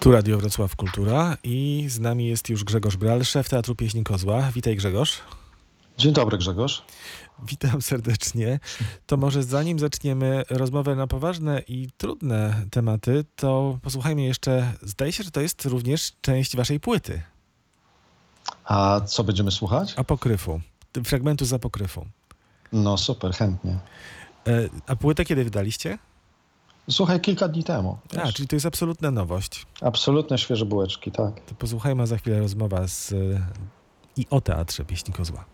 Tu Radio Wrocław Kultura i z nami jest już Grzegorz Bral, szef Teatru Pieśni Kozła. Witaj Grzegorz. Dzień dobry Grzegorz. Witam serdecznie. To może zanim zaczniemy rozmowę na poważne i trudne tematy, to posłuchajmy jeszcze, zdaje się, że to jest również część waszej płyty. A co będziemy słuchać? Apokryfu, fragmentu z apokryfu. No super, chętnie. E, a płytę kiedy wydaliście? Słuchaj, kilka dni temu. A, wiesz. czyli to jest absolutna nowość. Absolutne świeże bułeczki, tak. To posłuchajmy za chwilę rozmowa z e, i o Teatrze Pieśni Kozła.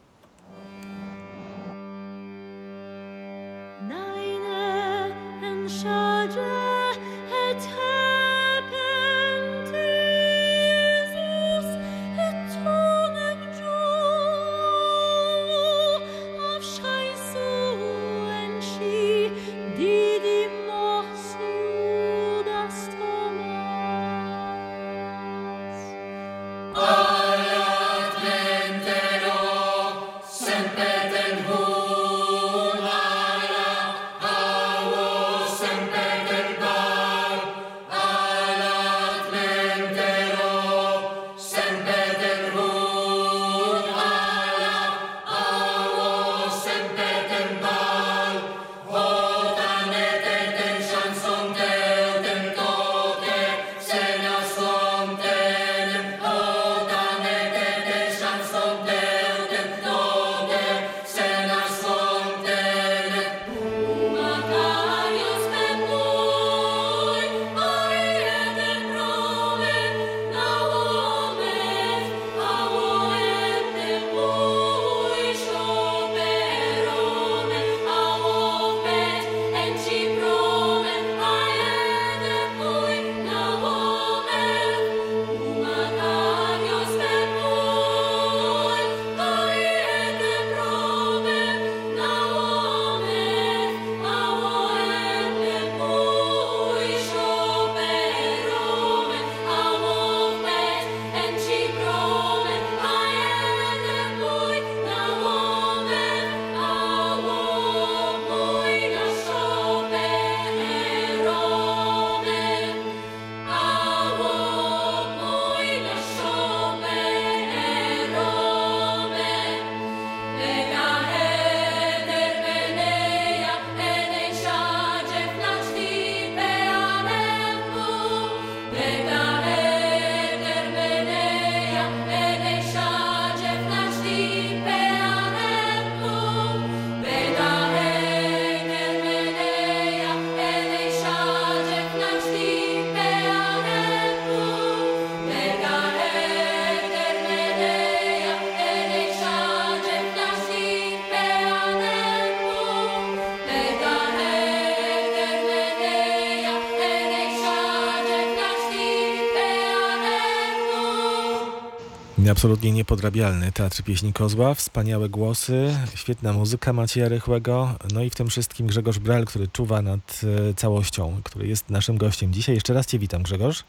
Absolutnie niepodrabialny Teatr Pieśni Kozła, wspaniałe głosy, świetna muzyka Macieja Rychłego, no i w tym wszystkim Grzegorz Bral, który czuwa nad e, całością, który jest naszym gościem dzisiaj. Jeszcze raz Cię witam Grzegorz.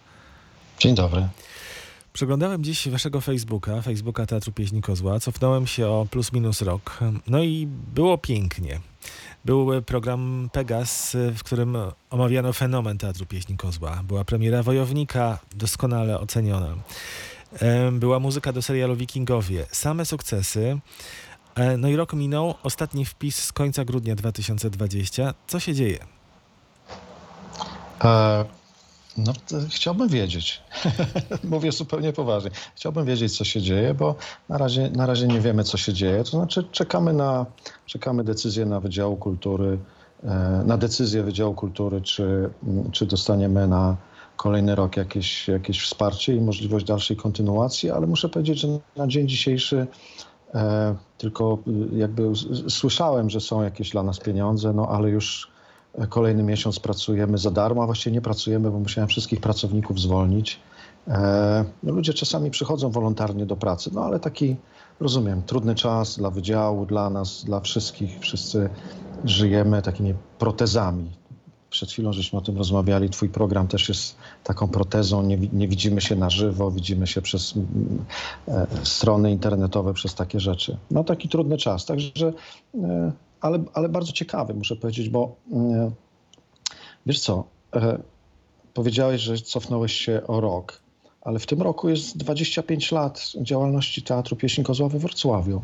Dzień dobry. Przeglądałem dziś waszego Facebooka, Facebooka Teatru Pieśni Kozła, cofnąłem się o plus minus rok, no i było pięknie. Był program Pegas, w którym omawiano fenomen Teatru Pieśni Kozła. Była premiera Wojownika, doskonale oceniona. Była muzyka do serialu Wikingowie, same sukcesy. E, No i rok minął, ostatni wpis z końca grudnia 2020. Co się dzieje? E, no, to chciałbym wiedzieć. Mówię zupełnie poważnie. Chciałbym wiedzieć, co się dzieje, bo na razie, na razie nie wiemy, co się dzieje. To znaczy, czekamy na czekamy decyzję na Wydziału Kultury, e, na decyzję Wydziału Kultury, czy, czy dostaniemy na kolejny rok jakieś, jakieś wsparcie i możliwość dalszej kontynuacji, ale muszę powiedzieć, że na dzień dzisiejszy e, tylko y, jakby słyszałem, że są jakieś dla nas pieniądze, no ale już Kolejny miesiąc pracujemy za darmo, a właściwie nie pracujemy, bo musiałem wszystkich pracowników zwolnić. E, no ludzie czasami przychodzą wolontarnie do pracy, no ale taki, rozumiem, trudny czas dla wydziału, dla nas, dla wszystkich. Wszyscy żyjemy takimi protezami. Przed chwilą żeśmy o tym rozmawiali. Twój program też jest taką protezą. Nie, nie widzimy się na żywo, widzimy się przez e, strony internetowe, przez takie rzeczy. No taki trudny czas. Także, e, ale, ale bardzo ciekawy, muszę powiedzieć, bo e, wiesz co, e, powiedziałeś, że cofnąłeś się o rok, ale w tym roku jest 25 lat działalności Teatru Pieśni Kozła we Wrocławiu.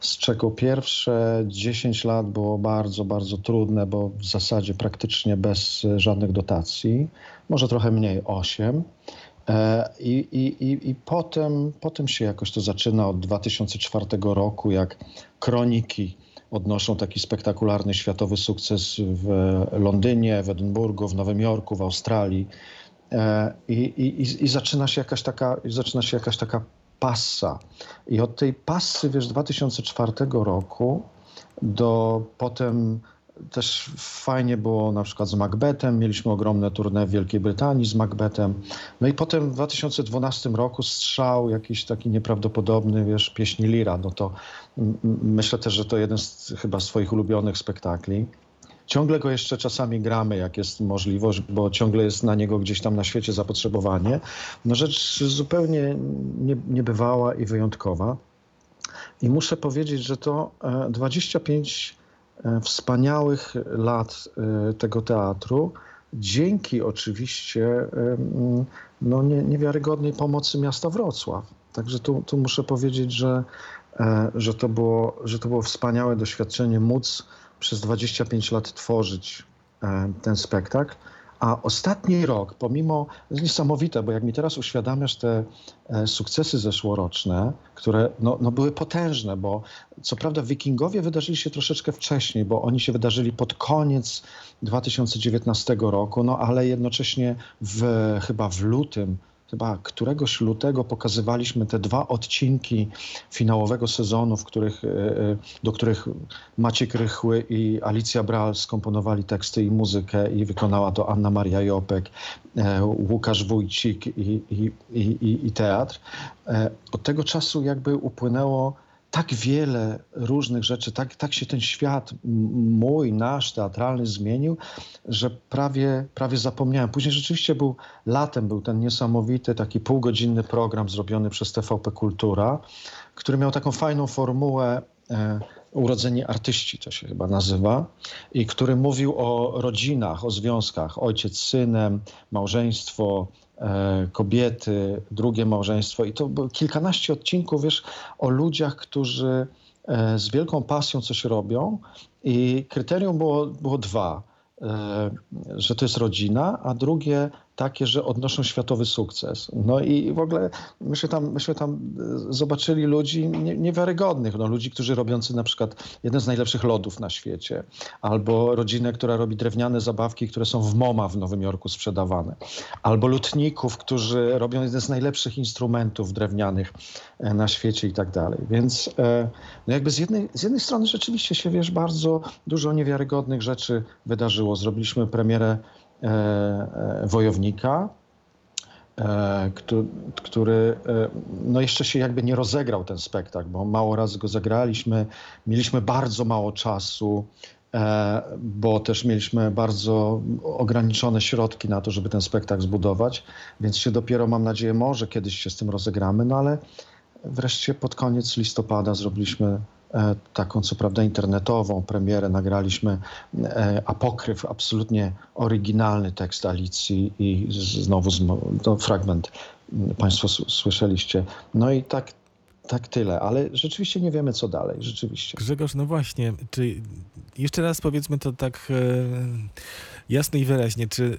Z czego pierwsze 10 lat było bardzo, bardzo trudne, bo w zasadzie praktycznie bez żadnych dotacji, może trochę mniej 8. E, I, i, i, i potem, potem się jakoś to zaczyna od 2004 roku, jak kroniki odnoszą taki spektakularny światowy sukces w Londynie, w Edynburgu, w Nowym Jorku, w Australii. E, I, i, i- zaczyna się jakaś taka, zaczyna się jakaś taka passa. I od tej passy, wiesz, 2004 roku do potem też fajnie było na przykład z Macbethem. Mieliśmy ogromne tournée w Wielkiej Brytanii z Macbethem. No i potem w 2012 roku strzał jakiś taki nieprawdopodobny, wiesz, pieśni Lira. No to myślę też, że to jeden z chyba swoich ulubionych spektakli. Ciągle go jeszcze czasami gramy, jak jest możliwość, bo ciągle jest na niego gdzieś tam na świecie zapotrzebowanie. No rzecz zupełnie nie, niebywała i wyjątkowa. I muszę powiedzieć, że to e, 25 e, wspaniałych lat e, tego teatru, dzięki oczywiście e, no nie, niewiarygodnej pomocy miasta Wrocław. Także tu, tu muszę powiedzieć, że, e, że, to było, że to było wspaniałe doświadczenie móc przez 25 lat tworzyć e, ten spektakl. A ostatni rok, pomimo, jest niesamowite, bo jak mi teraz uświadamiasz te e, sukcesy zeszłoroczne, które no, no były potężne, bo co prawda Wikingowie wydarzyli się troszeczkę wcześniej, bo oni się wydarzyli pod koniec 2019 roku, no ale jednocześnie w, chyba w lutym, chyba któregoś lutego pokazywaliśmy te dwa odcinki finałowego sezonu, w których, e, e, do których Maciek Rychły i Alicja Bral skomponowali teksty i muzykę i wykonała to Anna Maria Jopek, e, Łukasz Wójcik i, i, i, i, teatr. Od tego czasu jakby upłynęło tak wiele różnych rzeczy, tak, tak się ten świat mój, nasz, teatralny zmienił, że prawie, prawie zapomniałem. Później rzeczywiście był latem, był ten niesamowity taki półgodzinny program zrobiony przez TVP Kultura, który miał taką fajną formułę e, Urodzeni artyści, to się chyba nazywa, i który mówił o rodzinach, o związkach, ojciec z synem, małżeństwo, kobiety, drugie małżeństwo. I to kilkanaście odcinków, wiesz, o ludziach, którzy e, z wielką pasją coś robią i kryterium było, było dwa. E, że to jest rodzina, a drugie takie, że odnoszą światowy sukces. No i w ogóle myśmy tam, myśmy tam e, zobaczyli ludzi nie, niewiarygodnych, no, ludzi, którzy robiący na przykład jeden z najlepszych lodów na świecie, albo rodzinę, która robi drewniane zabawki, które są w MoMA w Nowym Jorku sprzedawane, albo lutników, którzy robią jeden z najlepszych instrumentów drewnianych e, na świecie i tak dalej. Więc e, no jakby z jednej, z jednej strony rzeczywiście się, wiesz, bardzo dużo niewiarygodnych rzeczy wydarzyło. Zrobiliśmy premierę Wojownika, e, któ- który e, no jeszcze się jakby nie rozegrał ten spektakl, bo mało razy go zagraliśmy, mieliśmy bardzo mało czasu, e, bo też mieliśmy bardzo ograniczone środki na to, żeby ten spektakl zbudować, więc się dopiero, mam nadzieję, może kiedyś się z tym rozegramy, no ale wreszcie pod koniec listopada zrobiliśmy e, taką, co prawda, internetową premierę. Nagraliśmy e, apokryf, absolutnie oryginalny tekst Alicji i znowu to fragment Państwo słyszeliście. No i tak, tak tyle, ale rzeczywiście nie wiemy, co dalej. Rzeczywiście. Grzegorz, no właśnie, czy jeszcze raz powiedzmy to tak e, jasno i wyraźnie, czy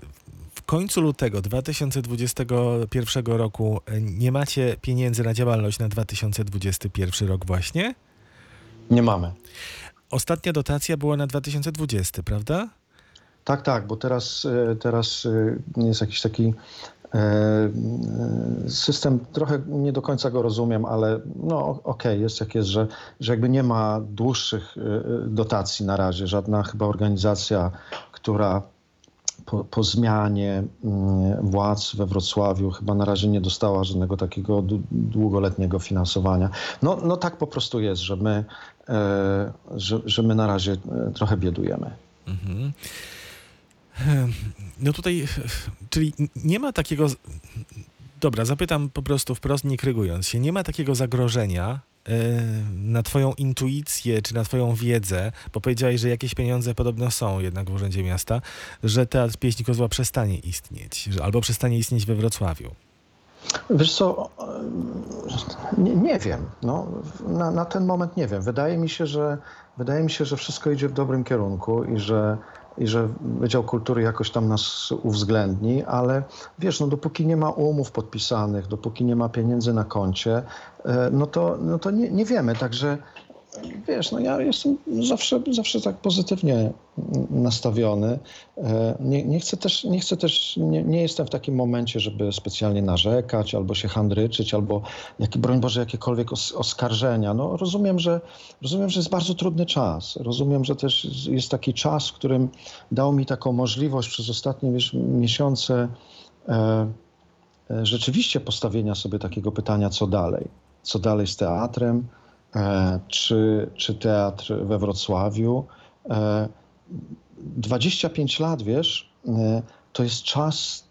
w końcu lutego 2021 roku e, nie macie pieniędzy na działalność na 2021 rok właśnie? Nie mamy. Ostatnia dotacja była na 2020, prawda? Tak, tak, bo teraz, e, teraz e, jest jakiś taki e, system, trochę nie do końca go rozumiem, ale no okej, jest jak jest, że, że jakby nie ma dłuższych dotacji na razie. Żadna chyba organizacja, która po, po zmianie mm, władz we Wrocławiu chyba na razie nie dostała żadnego takiego dłu- długoletniego finansowania. No, no tak po prostu jest, że my, e, że, że my na razie e, trochę biedujemy. Mhm. No tutaj, czyli nie ma takiego. Dobra, zapytam po prostu wprost, nie krygując się. Nie ma takiego zagrożenia, na twoją intuicję, czy na twoją wiedzę, bo powiedziałeś, że jakieś pieniądze podobno są jednak w Urzędzie Miasta, że Teatr Pieśni Kozła przestanie istnieć, albo przestanie istnieć we Wrocławiu. Wiesz co, nie, nie wiem. No, na, na ten moment nie wiem. Wydaje mi się, że wydaje mi się, że wszystko idzie w dobrym kierunku i że, i że Wydział Kultury jakoś tam nas uwzględni, ale wiesz, no dopóki nie ma umów podpisanych, dopóki nie ma pieniędzy na koncie, e, no to, no to nie, nie wiemy. Także wiesz, no ja jestem zawsze, zawsze tak pozytywnie nastawiony. E, Nie, nie chcę też, nie, chcę też nie, nie jestem w takim momencie, żeby specjalnie narzekać, albo się handryczyć, albo jaki, broń Boże, jakiekolwiek os, oskarżenia. No rozumiem, że, rozumiem, że jest bardzo trudny czas. Rozumiem, że też jest taki czas, w którym dał mi taką możliwość przez ostatnie wiesz, miesiące e, e, rzeczywiście postawienia sobie takiego pytania, co dalej. Co dalej z teatrem, czy, czy teatr we Wrocławiu. E, 25 lat, wiesz, e, to jest czas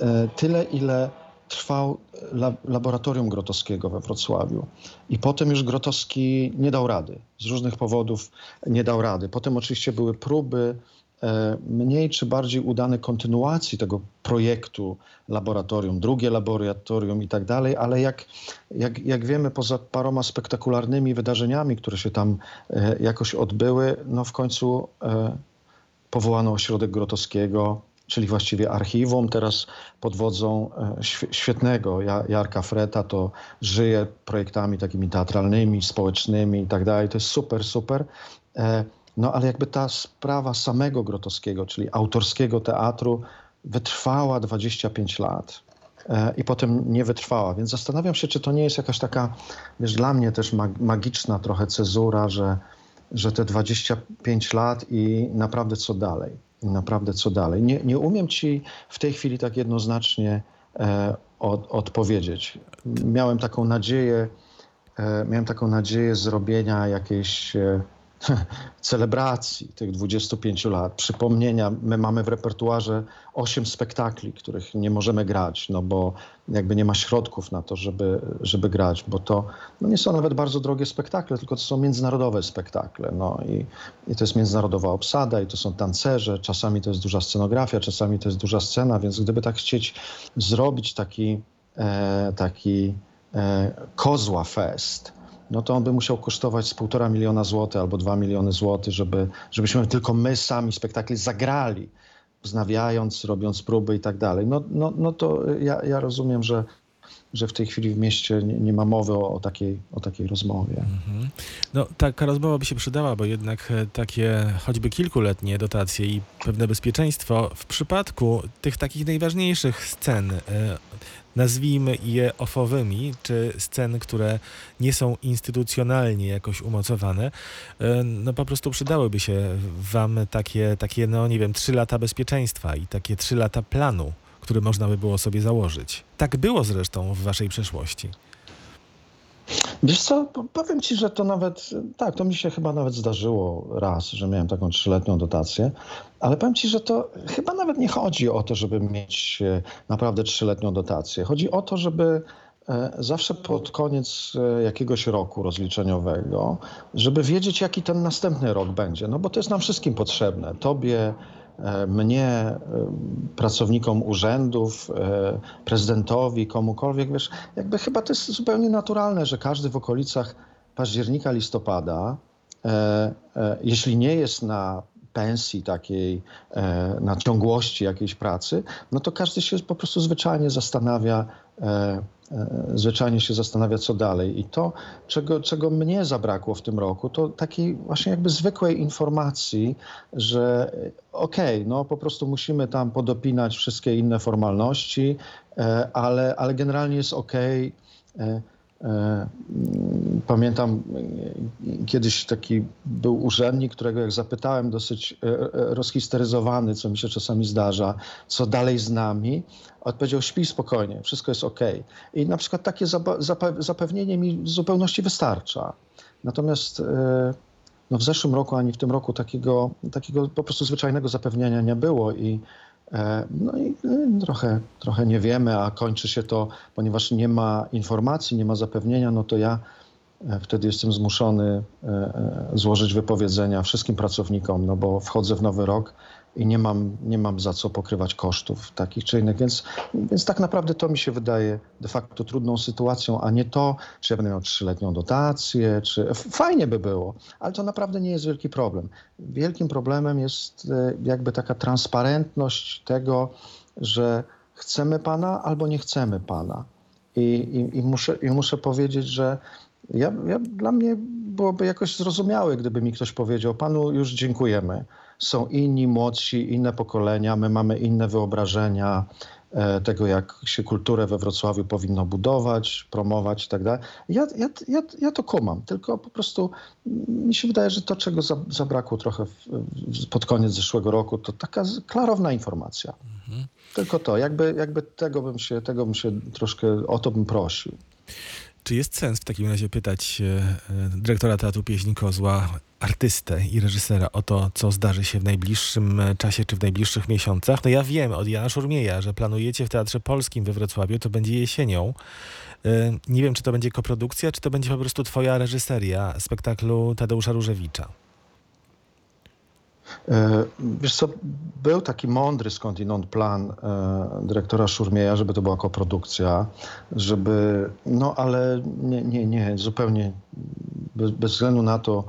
e, tyle, ile trwał la, laboratorium Grotowskiego we Wrocławiu. I potem już Grotowski nie dał rady. Z różnych powodów nie dał rady. Potem oczywiście były próby e, mniej czy bardziej udane kontynuacji tego projektu laboratorium, drugie laboratorium i tak dalej, ale jak, jak, jak wiemy, poza paroma spektakularnymi wydarzeniami, które się tam e, jakoś odbyły, no w końcu e, powołano ośrodek Grotowskiego, czyli właściwie archiwum. Teraz pod wodzą e, świe- świetnego Ja- Jarka Freta to żyje projektami takimi teatralnymi, społecznymi i tak dalej. To jest super, super. No ale jakby ta sprawa samego Grotowskiego, czyli autorskiego teatru, wytrwała 25 lat e, i potem nie wytrwała. Więc zastanawiam się, czy to nie jest jakaś taka, wiesz, dla mnie też mag- magiczna trochę cezura, że, że te 25 lat i naprawdę co dalej. Naprawdę co dalej. Nie, nie umiem ci w tej chwili tak jednoznacznie e, od, odpowiedzieć. Miałem taką nadzieję, e, miałem taką nadzieję zrobienia jakiejś e, celebracji tych 25 lat, przypomnienia. My mamy w repertuarze 8 spektakli, których nie możemy grać, no bo jakby nie ma środków na to, żeby, żeby grać, bo to no nie są nawet bardzo drogie spektakle, tylko to są międzynarodowe spektakle. No i, i to jest międzynarodowa obsada i to są tancerze, czasami to jest duża scenografia, czasami to jest duża scena, więc gdyby tak chcieć zrobić taki, e, taki e, kozła fest, no to on by musiał kosztować z półtora miliona złotych albo dwa miliony złotych, żeby, żebyśmy tylko my sami spektakl zagrali, wznawiając, robiąc próby i tak dalej. No, no, no to ja, ja rozumiem, że, że w tej chwili w mieście nie, nie ma mowy o, o, takiej, o takiej rozmowie. Mhm. No taka rozmowa by się przydała, bo jednak e, takie choćby kilkuletnie dotacje i pewne bezpieczeństwo w przypadku tych takich najważniejszych scen, e, nazwijmy je ofowymi, czy scen, które nie są instytucjonalnie jakoś umocowane, e, no po prostu przydałyby się wam takie, takie no nie wiem, trzy lata bezpieczeństwa i takie trzy lata planu, który można by było sobie założyć. Tak było zresztą w waszej przeszłości. Wiesz co, po- powiem ci, że to nawet, tak, to mi się chyba nawet zdarzyło raz, że miałem taką trzyletnią dotację, ale powiem ci, że to chyba nawet nie chodzi o to, żeby mieć e, naprawdę trzyletnią dotację. Chodzi o to, żeby e, zawsze pod koniec e, jakiegoś roku rozliczeniowego, żeby wiedzieć, jaki ten następny rok będzie, no bo to jest nam wszystkim potrzebne. Tobie, mnie, e, pracownikom urzędów, e, prezydentowi, komukolwiek, wiesz, jakby chyba to jest zupełnie naturalne, że każdy w okolicach października, listopada, e, e, jeśli nie jest na pensji takiej, e, na ciągłości jakiejś pracy, no to każdy się po prostu zwyczajnie zastanawia, e, e, zwyczajnie się zastanawia, co dalej. I to, czego, czego mnie zabrakło w tym roku, to takiej właśnie jakby zwykłej informacji, że e, okej, no po prostu musimy tam podopinać wszystkie inne formalności, e, ale, ale generalnie jest okej. E, e, Pamiętam, e, kiedyś taki był urzędnik, którego jak zapytałem, dosyć e, e, rozhisteryzowany, co mi się czasami zdarza, co dalej z nami, odpowiedział: Śpij spokojnie, wszystko jest okej. I na przykład takie zapewnienie mi w zupełności wystarcza. Natomiast no w zeszłym roku ani w tym roku takiego, takiego po prostu zwyczajnego zapewnienia nie było i no i e, trochę, trochę nie wiemy, a kończy się to, ponieważ nie ma informacji, nie ma zapewnienia, no to ja E, Wtedy jestem zmuszony e, e, złożyć wypowiedzenia wszystkim pracownikom, no bo wchodzę w nowy rok i nie mam, nie mam za co pokrywać kosztów takich czy innych, więc, więc tak naprawdę to mi się wydaje de facto trudną sytuacją, a nie to, czy ja będę miał trzyletnią dotację, czy fajnie by było, ale to naprawdę nie jest wielki problem. Wielkim problemem jest e, jakby taka transparentność tego, że chcemy pana albo nie chcemy pana. I, i, i, muszę, I muszę powiedzieć, że ja, ja, dla mnie byłoby jakoś zrozumiałe, gdyby mi ktoś powiedział: Panu już dziękujemy. Są inni, młodsi, inne pokolenia, my mamy inne wyobrażenia e, tego, jak się kulturę we Wrocławiu powinno budować, promować i tak dalej. Ja, ja, ja, ja to kumam, tylko po prostu mi się wydaje, że to, czego za, zabrakło trochę w, w, pod koniec zeszłego roku, to taka klarowna informacja. Tylko to, jakby, jakby tego, bym się, tego bym się troszkę o to bym prosił. Czy jest sens w takim razie pytać e, e, dyrektora Teatru Pieśni Kozła, artystę i reżysera o to, co zdarzy się w najbliższym e, czasie czy w najbliższych miesiącach? No ja wiem od Jana Szurmieja, że planujecie w Teatrze Polskim we Wrocławiu, to będzie jesienią. Nie wiem, czy to będzie koprodukcja, czy to będzie po prostu twoja reżyseria spektaklu Tadeusza Różewicza. E, Wiesz co, był taki mądry skądinąd plan e, dyrektora Szurmieja, żeby to była koprodukcja, żeby, no ale nie, nie, nie zupełnie bez, bez względu na to,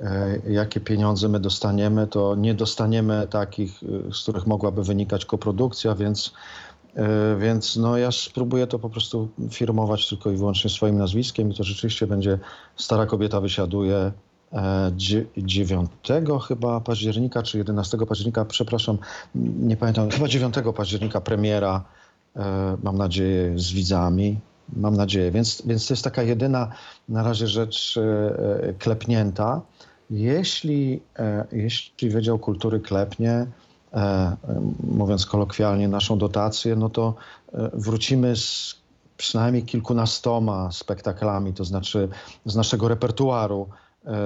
e, jakie pieniądze my dostaniemy, to nie dostaniemy takich, z których mogłaby wynikać koprodukcja, więc Więc no ja spróbuję to po prostu firmować tylko i wyłącznie swoim nazwiskiem i to rzeczywiście będzie Stara Kobieta wysiaduje 9 chyba października czy 11 października, przepraszam, nie pamiętam, chyba 9 października premiera, e, mam nadzieję, z widzami. Mam nadzieję, więc, więc to jest taka jedyna na razie rzecz e, e, klepnięta. Jeśli, jeśli Wydział Kultury klepnie, mówiąc kolokwialnie, naszą dotację, no to wrócimy z przynajmniej kilkunastoma spektaklami, to znaczy z naszego repertuaru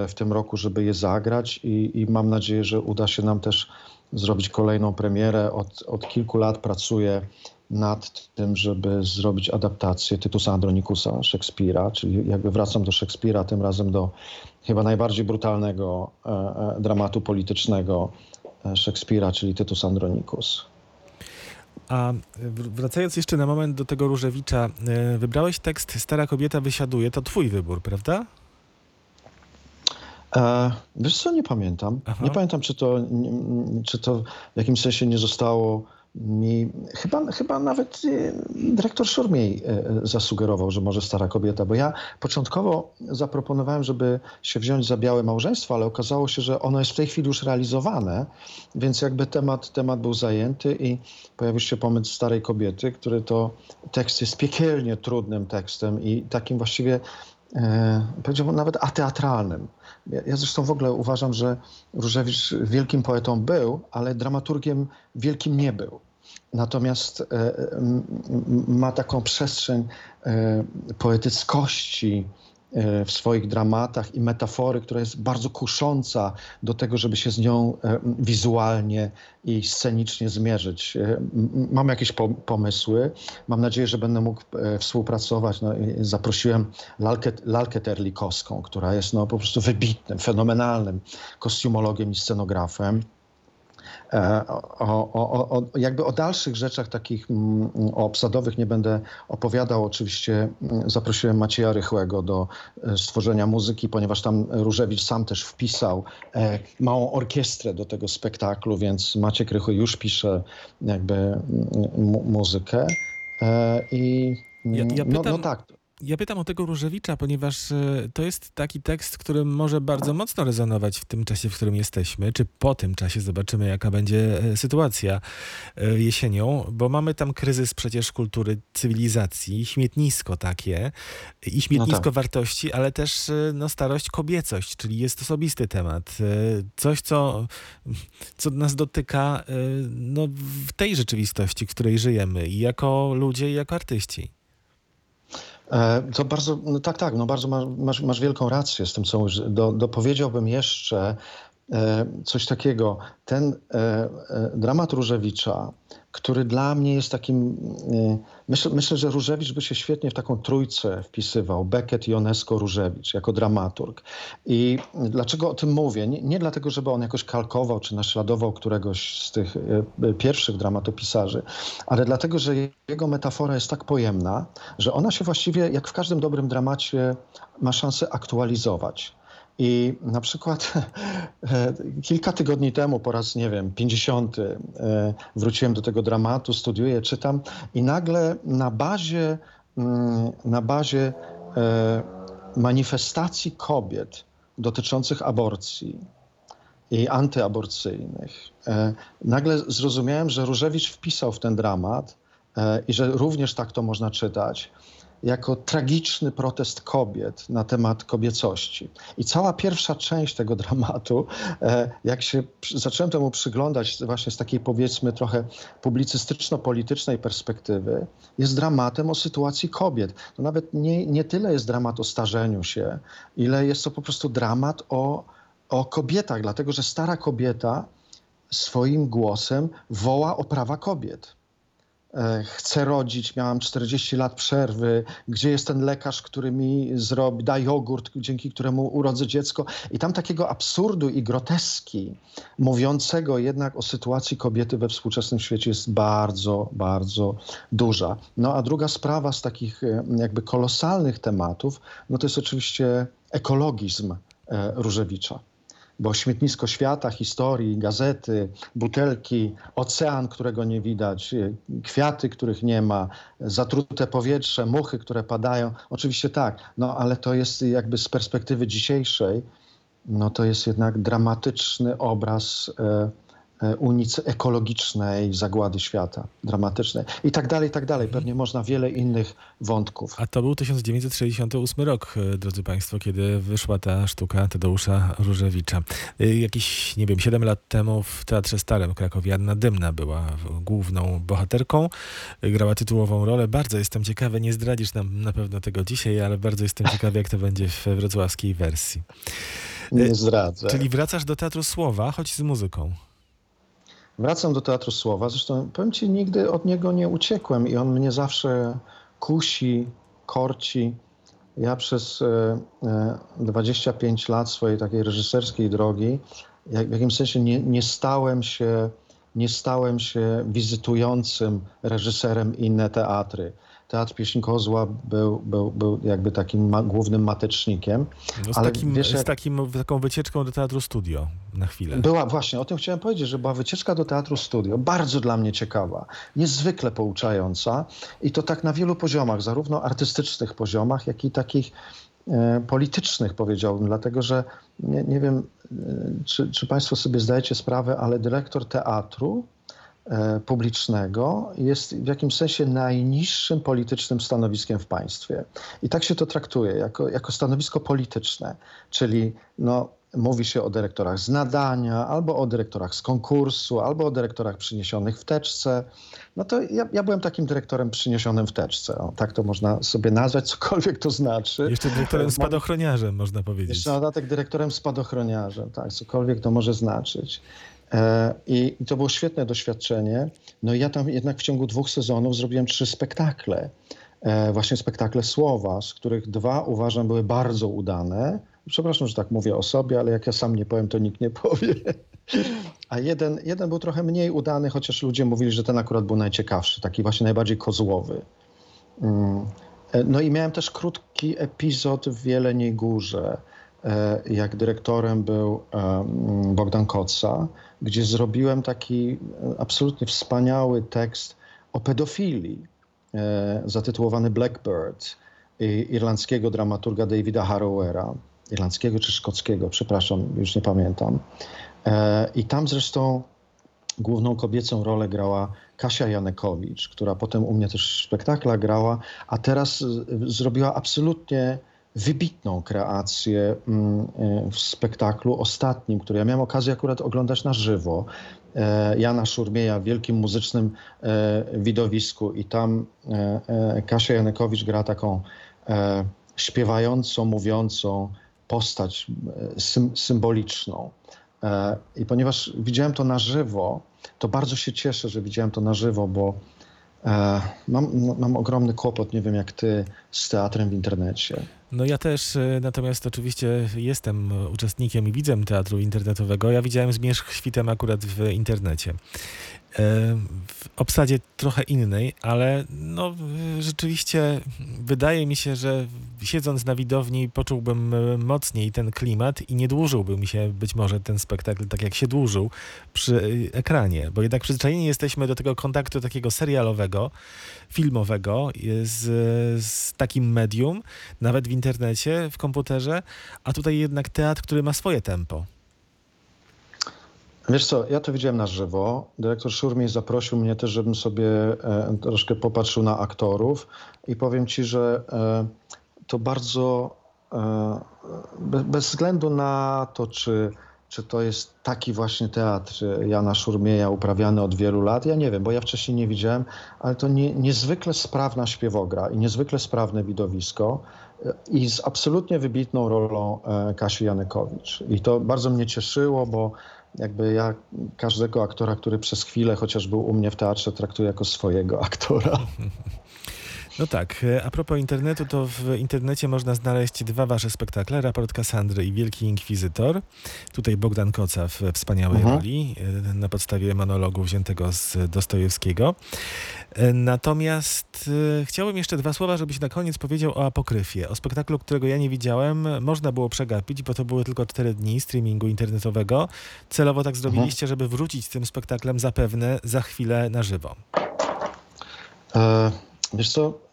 w tym roku, żeby je zagrać i, i mam nadzieję, że uda się nam też zrobić kolejną premierę. Od, od kilku lat pracuję nad tym, żeby zrobić adaptację Tytusa Andronikusa Szekspira, czyli jakby wracam do Szekspira, tym razem do chyba najbardziej brutalnego e, e, dramatu politycznego e, Szekspira, czyli Tytus Andronikus. A wr- wracając jeszcze na moment do tego Różewicza, e, wybrałeś tekst Stara Kobieta wysiaduje, to twój wybór, prawda? E, wiesz co, nie pamiętam. Aha. Nie pamiętam, czy to, nie- czy to w jakimś sensie nie zostało mi... Chyba, chyba nawet e, dyrektor Szurmiej e, zasugerował, że może stara kobieta, bo ja początkowo zaproponowałem, żeby się wziąć za białe małżeństwo, ale okazało się, że ono jest w tej chwili już realizowane, więc jakby temat, temat był zajęty i pojawił się pomysł starej kobiety, który to tekst jest piekielnie trudnym tekstem i takim właściwie powiedziałbym nawet ateatralnym. Ja, ja zresztą w ogóle uważam, że Różewicz wielkim poetą był, ale dramaturgiem wielkim nie był. Natomiast e, ma taką przestrzeń e, poetyckości e, w swoich dramatach i metafory, która jest bardzo kusząca do tego, żeby się z nią e, wizualnie i scenicznie zmierzyć. E, Mam jakieś po- pomysły. Mam nadzieję, że będę mógł e, współpracować. No, zaprosiłem Lalkę, Lalkę Terlikowską, która jest no, po prostu wybitnym, fenomenalnym kostiumologiem i scenografem. E, O, o, o, jakby o dalszych rzeczach takich mm, o obsadowych nie będę opowiadał. Oczywiście mm, zaprosiłem Macieja Rychłego do e, stworzenia muzyki, ponieważ tam Różewicz sam też wpisał e, małą orkiestrę do tego spektaklu, więc Maciek Rychły już pisze jakby mm, mu, muzykę. I Ja- ja no, pytam- no tak. Ja pytam o tego Różewicza, ponieważ e, to jest taki tekst, który może bardzo mocno rezonować w tym czasie, w którym jesteśmy, czy po tym czasie zobaczymy, jaka będzie e, sytuacja e, jesienią, bo mamy tam kryzys przecież kultury cywilizacji, śmietnisko takie i śmietnisko tak. wartości, ale też no, starość, kobiecość, czyli jest osobisty temat. Coś, co, co nas dotyka no, w tej rzeczywistości, w której żyjemy i jako ludzie, i jako artyści. E, To bardzo, no tak, tak, no bardzo masz, masz, wielką rację z tym, co mówisz. Do, dopowiedziałbym jeszcze e, coś takiego. Ten e, dramat Różewicza który dla mnie jest takim. y, Myślę, myślę, że Różewicz by się świetnie w taką trójcę wpisywał. Beckett, Ionesco, Różewicz jako dramaturg. I dlaczego o tym mówię? Nie, nie dlatego, żeby on jakoś kalkował czy naśladował któregoś z tych y, y, pierwszych dramatopisarzy, ale dlatego, że jego metafora jest tak pojemna, że ona się właściwie, jak w każdym dobrym dramacie, ma szansę aktualizować. I na przykład e, kilka tygodni temu, po raz, nie wiem, 50, e, wróciłem do tego dramatu, studiuję, czytam i nagle na bazie, mm, na bazie e, manifestacji kobiet dotyczących aborcji i antyaborcyjnych, nagle zrozumiałem, że Różewicz wpisał w ten dramat i że również tak to można czytać, jako tragiczny protest kobiet na temat kobiecości. I cała pierwsza część tego dramatu, e, jak się zacząłem temu przyglądać właśnie z takiej powiedzmy trochę publicystyczno-politycznej perspektywy, jest dramatem o sytuacji kobiet. To nawet nie, nie tyle jest dramat o starzeniu się, ile jest to po prostu dramat o, o kobietach, dlatego że stara kobieta swoim głosem woła o prawa kobiet chcę rodzić, miałam 40 lat przerwy, gdzie jest ten lekarz, który mi zrobi, da jogurt, dzięki któremu urodzę dziecko. I tam takiego absurdu i groteski, mówiącego jednak o sytuacji kobiety we współczesnym świecie jest bardzo, bardzo duża. No a druga sprawa z takich e, jakby kolosalnych tematów, no to jest oczywiście ekologizm e, Różewicza bo śmietnisko świata, historii, gazety, butelki, ocean, którego nie widać, y, kwiaty, których nie ma, zatrute powietrze, muchy, które padają. Oczywiście tak, no ale to jest jakby z perspektywy dzisiejszej, no to jest jednak dramatyczny obraz e, e, unicy ekologicznej zagłady świata, dramatycznej. I tak dalej, i tak dalej. Pewnie można wiele innych wątków. A to był 1968 rok, e, drodzy Państwo, kiedy wyszła ta sztuka Tadeusza Różewicza. E, Jakieś, nie wiem, 7 lat temu w Teatrze Starym w Krakowie Anna Dymna była główną bohaterką, grała tytułową rolę. Bardzo jestem ciekawy, nie zdradzisz nam na pewno tego dzisiaj, ale bardzo jestem ciekawy, jak to będzie w wrocławskiej wersji. Nie zdradzę. Czyli wracasz do Teatru Słowa, choć z muzyką. Wracam do Teatru Słowa. Zresztą powiem ci, nigdy od niego nie uciekłem i on mnie zawsze kusi, korci. Ja przez e, e, 25 lat swojej takiej reżyserskiej drogi w jakimś sensie nie, nie stałem się nie stałem się wizytującym reżyserem inne teatry. Teatr Pieśń Kozła był, był, był jakby takim ma, głównym matecznikiem. No, z Ale takim, wiesz, z jak- takim, taką wycieczką do Teatru Studio na chwilę. Była właśnie, o tym chciałem powiedzieć, że była wycieczka do Teatru Studio, bardzo dla mnie ciekawa, niezwykle pouczająca i to tak na wielu poziomach, zarówno artystycznych poziomach, jak i takich e, politycznych powiedziałbym, dlatego że nie, nie wiem, e, czy, czy Państwo sobie zdajecie sprawę, ale dyrektor teatru publicznego jest w jakimś sensie najniższym politycznym stanowiskiem w państwie. I tak się to traktuje, jako, jako stanowisko polityczne, czyli no, mówi się o dyrektorach z nadania, albo o dyrektorach z konkursu, albo o dyrektorach przyniesionych w teczce. No to ja, ja byłem takim dyrektorem przyniesionym w teczce. O, tak to można sobie nazwać, cokolwiek to znaczy. Jeszcze dyrektorem Mam- spadochroniarzem, można powiedzieć. jeszcze na dodatek dyrektorem spadochroniarzem, tak, cokolwiek to może znaczyć. E, I to było świetne doświadczenie. No i ja tam jednak w ciągu dwóch sezonów zrobiłem trzy spektakle. E, właśnie spektakle słowa, z których dwa uważam były bardzo udane. Przepraszam, że tak mówię o sobie, ale jak ja sam nie powiem, to nikt nie powie. A jeden, jeden był trochę mniej udany, chociaż ludzie mówili, że ten akurat był najciekawszy, taki właśnie najbardziej kozłowy. Mm. E, No i miałem też krótki epizod w Jeleniej Górze, jak dyrektorem był Bogdan Koca, gdzie zrobiłem taki e, absolutnie wspaniały tekst o pedofilii, e, zatytułowany Blackbird irlandzkiego dramaturga Davida Harrowera, irlandzkiego czy szkockiego, przepraszam, już nie pamiętam. E, I tam zresztą główną kobiecą rolę grała Kasia Janekowicz, która potem u mnie też w spektaklach grała, a teraz zrobiła absolutnie wybitną kreację mm, y, w spektaklu ostatnim, który ja miałem okazję akurat oglądać na żywo. E, Jana Szurmieja w wielkim muzycznym e, widowisku i tam e, e, Kasia Janekowicz gra taką e, śpiewającą, mówiącą postać e, sym, symboliczną. E, I ponieważ widziałem to na żywo, to bardzo się cieszę, że widziałem to na żywo, bo e, mam, mam ogromny kłopot, nie wiem jak ty, z teatrem w internecie. No ja też, e, natomiast oczywiście jestem uczestnikiem i widzem teatru internetowego. Ja widziałem Zmierzch świtem akurat w internecie. E, W obsadzie trochę innej, ale no rzeczywiście wydaje mi się, że siedząc na widowni poczułbym e, mocniej ten klimat i nie dłużyłby mi się być może ten spektakl tak jak się dłużył przy e, ekranie, bo jednak przyzwyczajeni jesteśmy do tego kontaktu takiego serialowego, filmowego z, z takim medium, nawet w internecie, w komputerze, a tutaj jednak teatr, który ma swoje tempo. Wiesz co, ja to widziałem na żywo. Dyrektor Szurmiej zaprosił mnie też, żebym sobie e, troszkę popatrzył na aktorów i powiem ci, że e, to bardzo e, be, bez względu na to, czy, czy to jest taki właśnie teatr Jana Szurmieja uprawiany od wielu lat, ja nie wiem, bo ja wcześniej nie widziałem, ale to nie, niezwykle sprawna śpiewogra i niezwykle sprawne widowisko i z absolutnie wybitną rolą Kasi Janykowicz. I to bardzo mnie cieszyło, bo jakby ja każdego aktora, który przez chwilę chociaż był u mnie w teatrze, traktuję jako swojego aktora. No tak, e, a propos internetu, to w internecie można znaleźć dwa wasze spektakle, Raport Kasandry i Wielki Inkwizytor. Tutaj Bogdan Koca w wspaniałej Mhm. roli, e, na podstawie monologu wziętego z Dostojewskiego. E, Natomiast chciałbym jeszcze dwa słowa, żebyś na koniec powiedział o Apokryfie, o spektaklu, którego ja nie widziałem. Można było przegapić, bo to były tylko cztery dni streamingu internetowego. Celowo tak zrobiliście, żeby wrócić z tym spektaklem zapewne za chwilę na żywo. E, wiesz co,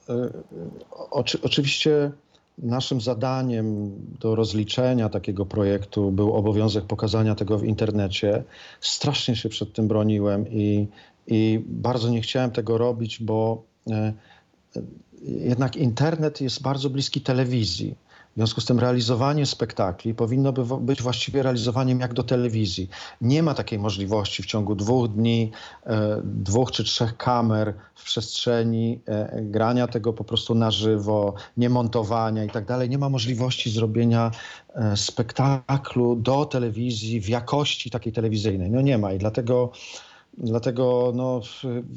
oczy, oczywiście naszym zadaniem do rozliczenia takiego projektu był obowiązek pokazania tego w internecie. Strasznie się przed tym broniłem i, i bardzo nie chciałem tego robić, bo e, e, jednak internet jest bardzo bliski telewizji. W związku z tym realizowanie spektakli powinno by być właściwie realizowaniem jak do telewizji. Nie ma takiej możliwości w ciągu dwóch dni, e, dwóch czy trzech kamer w przestrzeni, e, grania tego po prostu na żywo, nie montowania i tak dalej. Nie ma możliwości zrobienia e, spektaklu do telewizji w jakości takiej telewizyjnej. No nie ma i dlatego, dlatego no,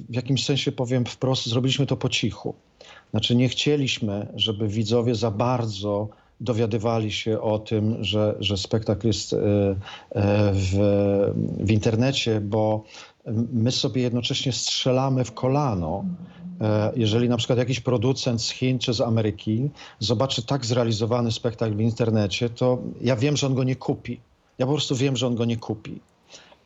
w jakimś sensie powiem wprost, zrobiliśmy to po cichu. Znaczy nie chcieliśmy, żeby widzowie za bardzo dowiadywali się o tym, że, że spektakl jest e, e, w, w internecie, bo my sobie jednocześnie strzelamy w kolano. E, Jeżeli na przykład jakiś producent z Chin czy z Ameryki zobaczy tak zrealizowany spektakl w internecie, to ja wiem, że on go nie kupi. Ja po prostu wiem, że on go nie kupi.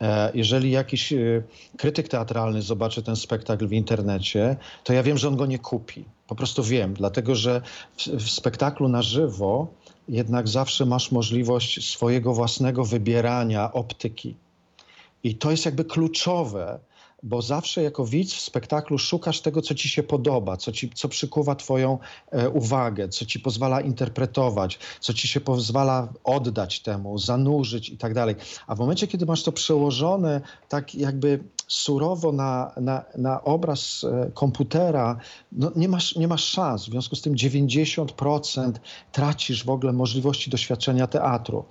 E, Jeżeli jakiś e, krytyk teatralny zobaczy ten spektakl w internecie, to ja wiem, że on go nie kupi. Po prostu wiem, dlatego że w, w spektaklu na żywo jednak zawsze masz możliwość swojego własnego wybierania optyki. I to jest jakby kluczowe, bo zawsze jako widz w spektaklu szukasz tego, co ci się podoba, co, ci, co przykuwa twoją e, uwagę, co ci pozwala interpretować, co ci się pozwala oddać temu, zanurzyć i tak dalej. A w momencie, kiedy masz to przełożone tak jakby surowo na, na, na obraz e, komputera, no nie, masz, nie masz szans. W związku z tym 90% tracisz w ogóle możliwości doświadczenia teatru.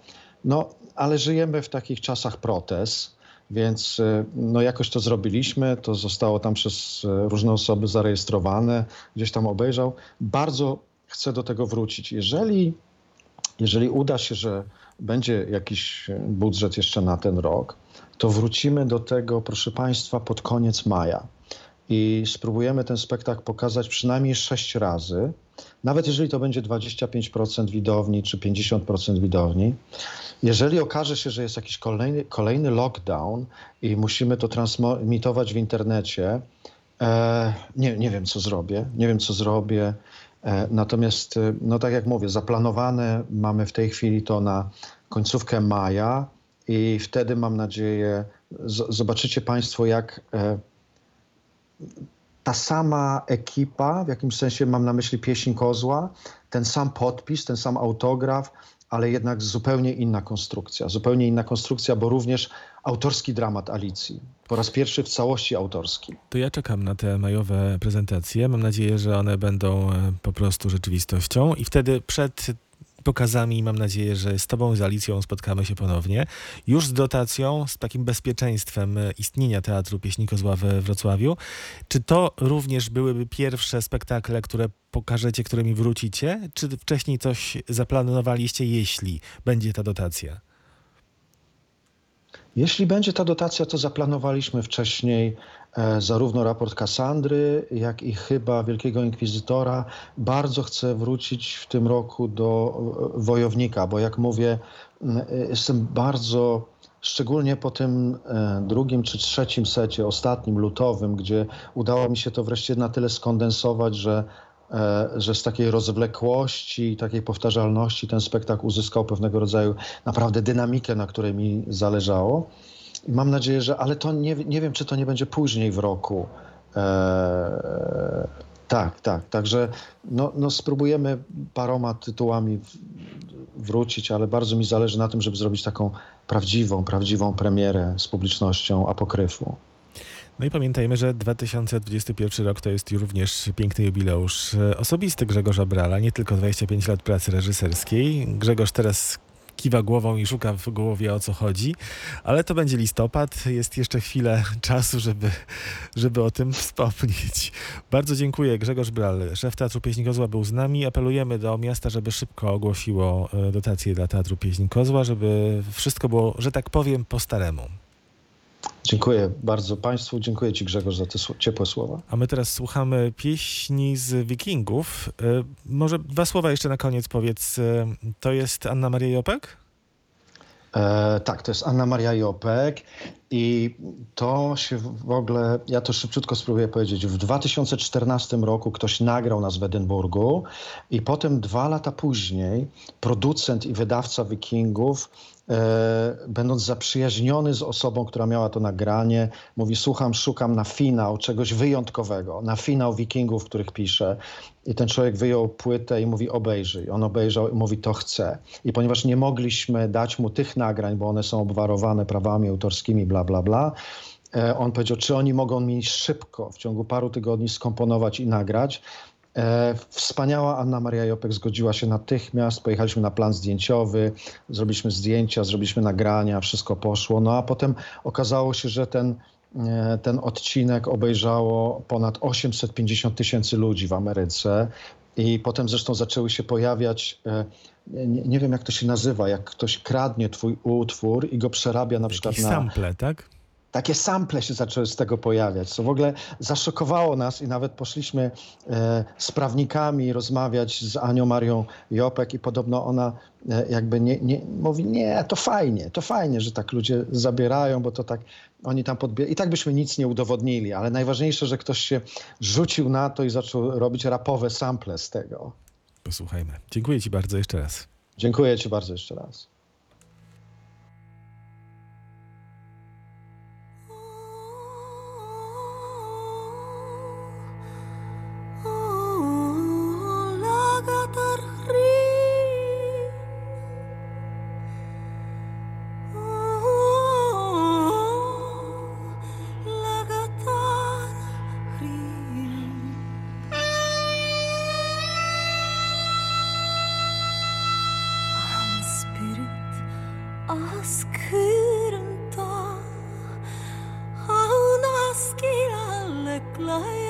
No, ale żyjemy w takich czasach protez. Więc e, no jakoś to zrobiliśmy, to zostało tam przez e, różne osoby zarejestrowane, gdzieś tam obejrzał. Bardzo chcę do tego wrócić. Jeżeli, jeżeli uda się, że będzie jakiś budżet jeszcze na ten rok, to wrócimy do tego, proszę Państwa, pod koniec maja. I spróbujemy ten spektakl pokazać przynajmniej sześć razy. Nawet jeżeli to będzie 25% widowni czy 50% widowni, jeżeli okaże się, że jest jakiś kolejny, kolejny lockdown i musimy to transmitować w internecie, e, nie, nie wiem, co zrobię. Nie wiem, co zrobię. E, natomiast, e, no tak jak mówię, zaplanowane mamy w tej chwili to na końcówkę maja i wtedy mam nadzieję, zobaczycie Państwo, jak e, ta sama ekipa, w jakimś sensie mam na myśli pieśń kozła, ten sam podpis, ten sam autograf, ale jednak zupełnie inna konstrukcja. Zupełnie inna konstrukcja, bo również autorski dramat Alicji. Po raz pierwszy w całości autorski. To ja czekam na te majowe prezentacje. Mam nadzieję, że one będą e, po prostu rzeczywistością i wtedy przed pokazami i mam nadzieję, że z Tobą, z Alicją spotkamy się ponownie. Już z dotacją, z takim bezpieczeństwem istnienia Teatru Pieśni Kozła we Wrocławiu. Czy to również byłyby pierwsze spektakle, które pokażecie, którymi wrócicie? Czy wcześniej coś zaplanowaliście, jeśli będzie ta dotacja? Jeśli będzie ta dotacja, to zaplanowaliśmy wcześniej zarówno raport Kasandry, jak i chyba Wielkiego Inkwizytora. Bardzo chcę wrócić w tym roku do e, Wojownika, bo jak mówię, e, jestem bardzo, szczególnie po tym e, drugim czy trzecim secie, ostatnim, lutowym, gdzie udało mi się to wreszcie na tyle skondensować, że e, że z takiej rozwlekłości i takiej powtarzalności ten spektakl uzyskał pewnego rodzaju naprawdę dynamikę, na której mi zależało. Mam nadzieję, że, ale to nie, nie wiem, czy to nie będzie później w roku. E, tak, tak. Także no, no spróbujemy paroma tytułami wrócić, ale bardzo mi zależy na tym, żeby zrobić taką prawdziwą, prawdziwą premierę z publicznością apokryfu. No i pamiętajmy, że 2021 rok to jest również piękny jubileusz osobisty Grzegorza Brala, nie tylko 25 lat pracy reżyserskiej. Grzegorz teraz kiwa głową i szuka w głowie o co chodzi, ale to będzie listopad, jest jeszcze chwilę czasu, żeby, żeby o tym wspomnieć. Bardzo dziękuję. Grzegorz Bral, szef Teatru Pieśni Kozła był z nami. Apelujemy do miasta, żeby szybko ogłosiło e, dotacje dla Teatru Pieśni Kozła, żeby wszystko było, że tak powiem, po staremu. Dziękuję bardzo Państwu, dziękuję Ci Grzegorz za te ciepłe słowa. A my teraz słuchamy pieśni z Wikingów. E, Może dwa słowa jeszcze na koniec powiedz. E, To jest Anna Maria Jopek? E, tak, to jest Anna Maria Jopek i to się w ogóle, ja to szybciutko spróbuję powiedzieć. W 2014 roku ktoś nagrał nas w Edynburgu i potem dwa lata później producent i wydawca Wikingów, będąc zaprzyjaźniony z osobą, która miała to nagranie, mówi słucham, szukam na finał czegoś wyjątkowego, na finał Wikingów, których piszę. I ten człowiek wyjął płytę i mówi obejrzyj. On obejrzał i mówi to chce. I ponieważ nie mogliśmy dać mu tych nagrań, bo one są obwarowane prawami autorskimi, bla, bla, bla, e, on powiedział, czy oni mogą mi szybko, w ciągu paru tygodni skomponować i nagrać. E, Wspaniała Anna Maria Jopek zgodziła się natychmiast. Pojechaliśmy na plan zdjęciowy, zrobiliśmy zdjęcia, zrobiliśmy nagrania, wszystko poszło. No a potem okazało się, że ten, e, ten odcinek obejrzało ponad 850 tysięcy ludzi w Ameryce. I potem zresztą zaczęły się pojawiać, e, nie, nie wiem jak to się nazywa, jak ktoś kradnie twój utwór i go przerabia na przykład Jakieś na, sample, tak? Takie sample się zaczęły z tego pojawiać, co w ogóle zaszokowało nas i nawet poszliśmy e, z prawnikami rozmawiać z Anią Marią Jopek i podobno ona e, jakby nie, nie, mówi, nie, to fajnie, to fajnie, że tak ludzie zabierają, bo to tak oni tam podbierają. I tak byśmy nic nie udowodnili, ale najważniejsze, że ktoś się rzucił na to i zaczął robić rapowe sample z tego. Posłuchajmy. Dziękuję Ci bardzo jeszcze raz. Dziękuję ci bardzo jeszcze raz. 来。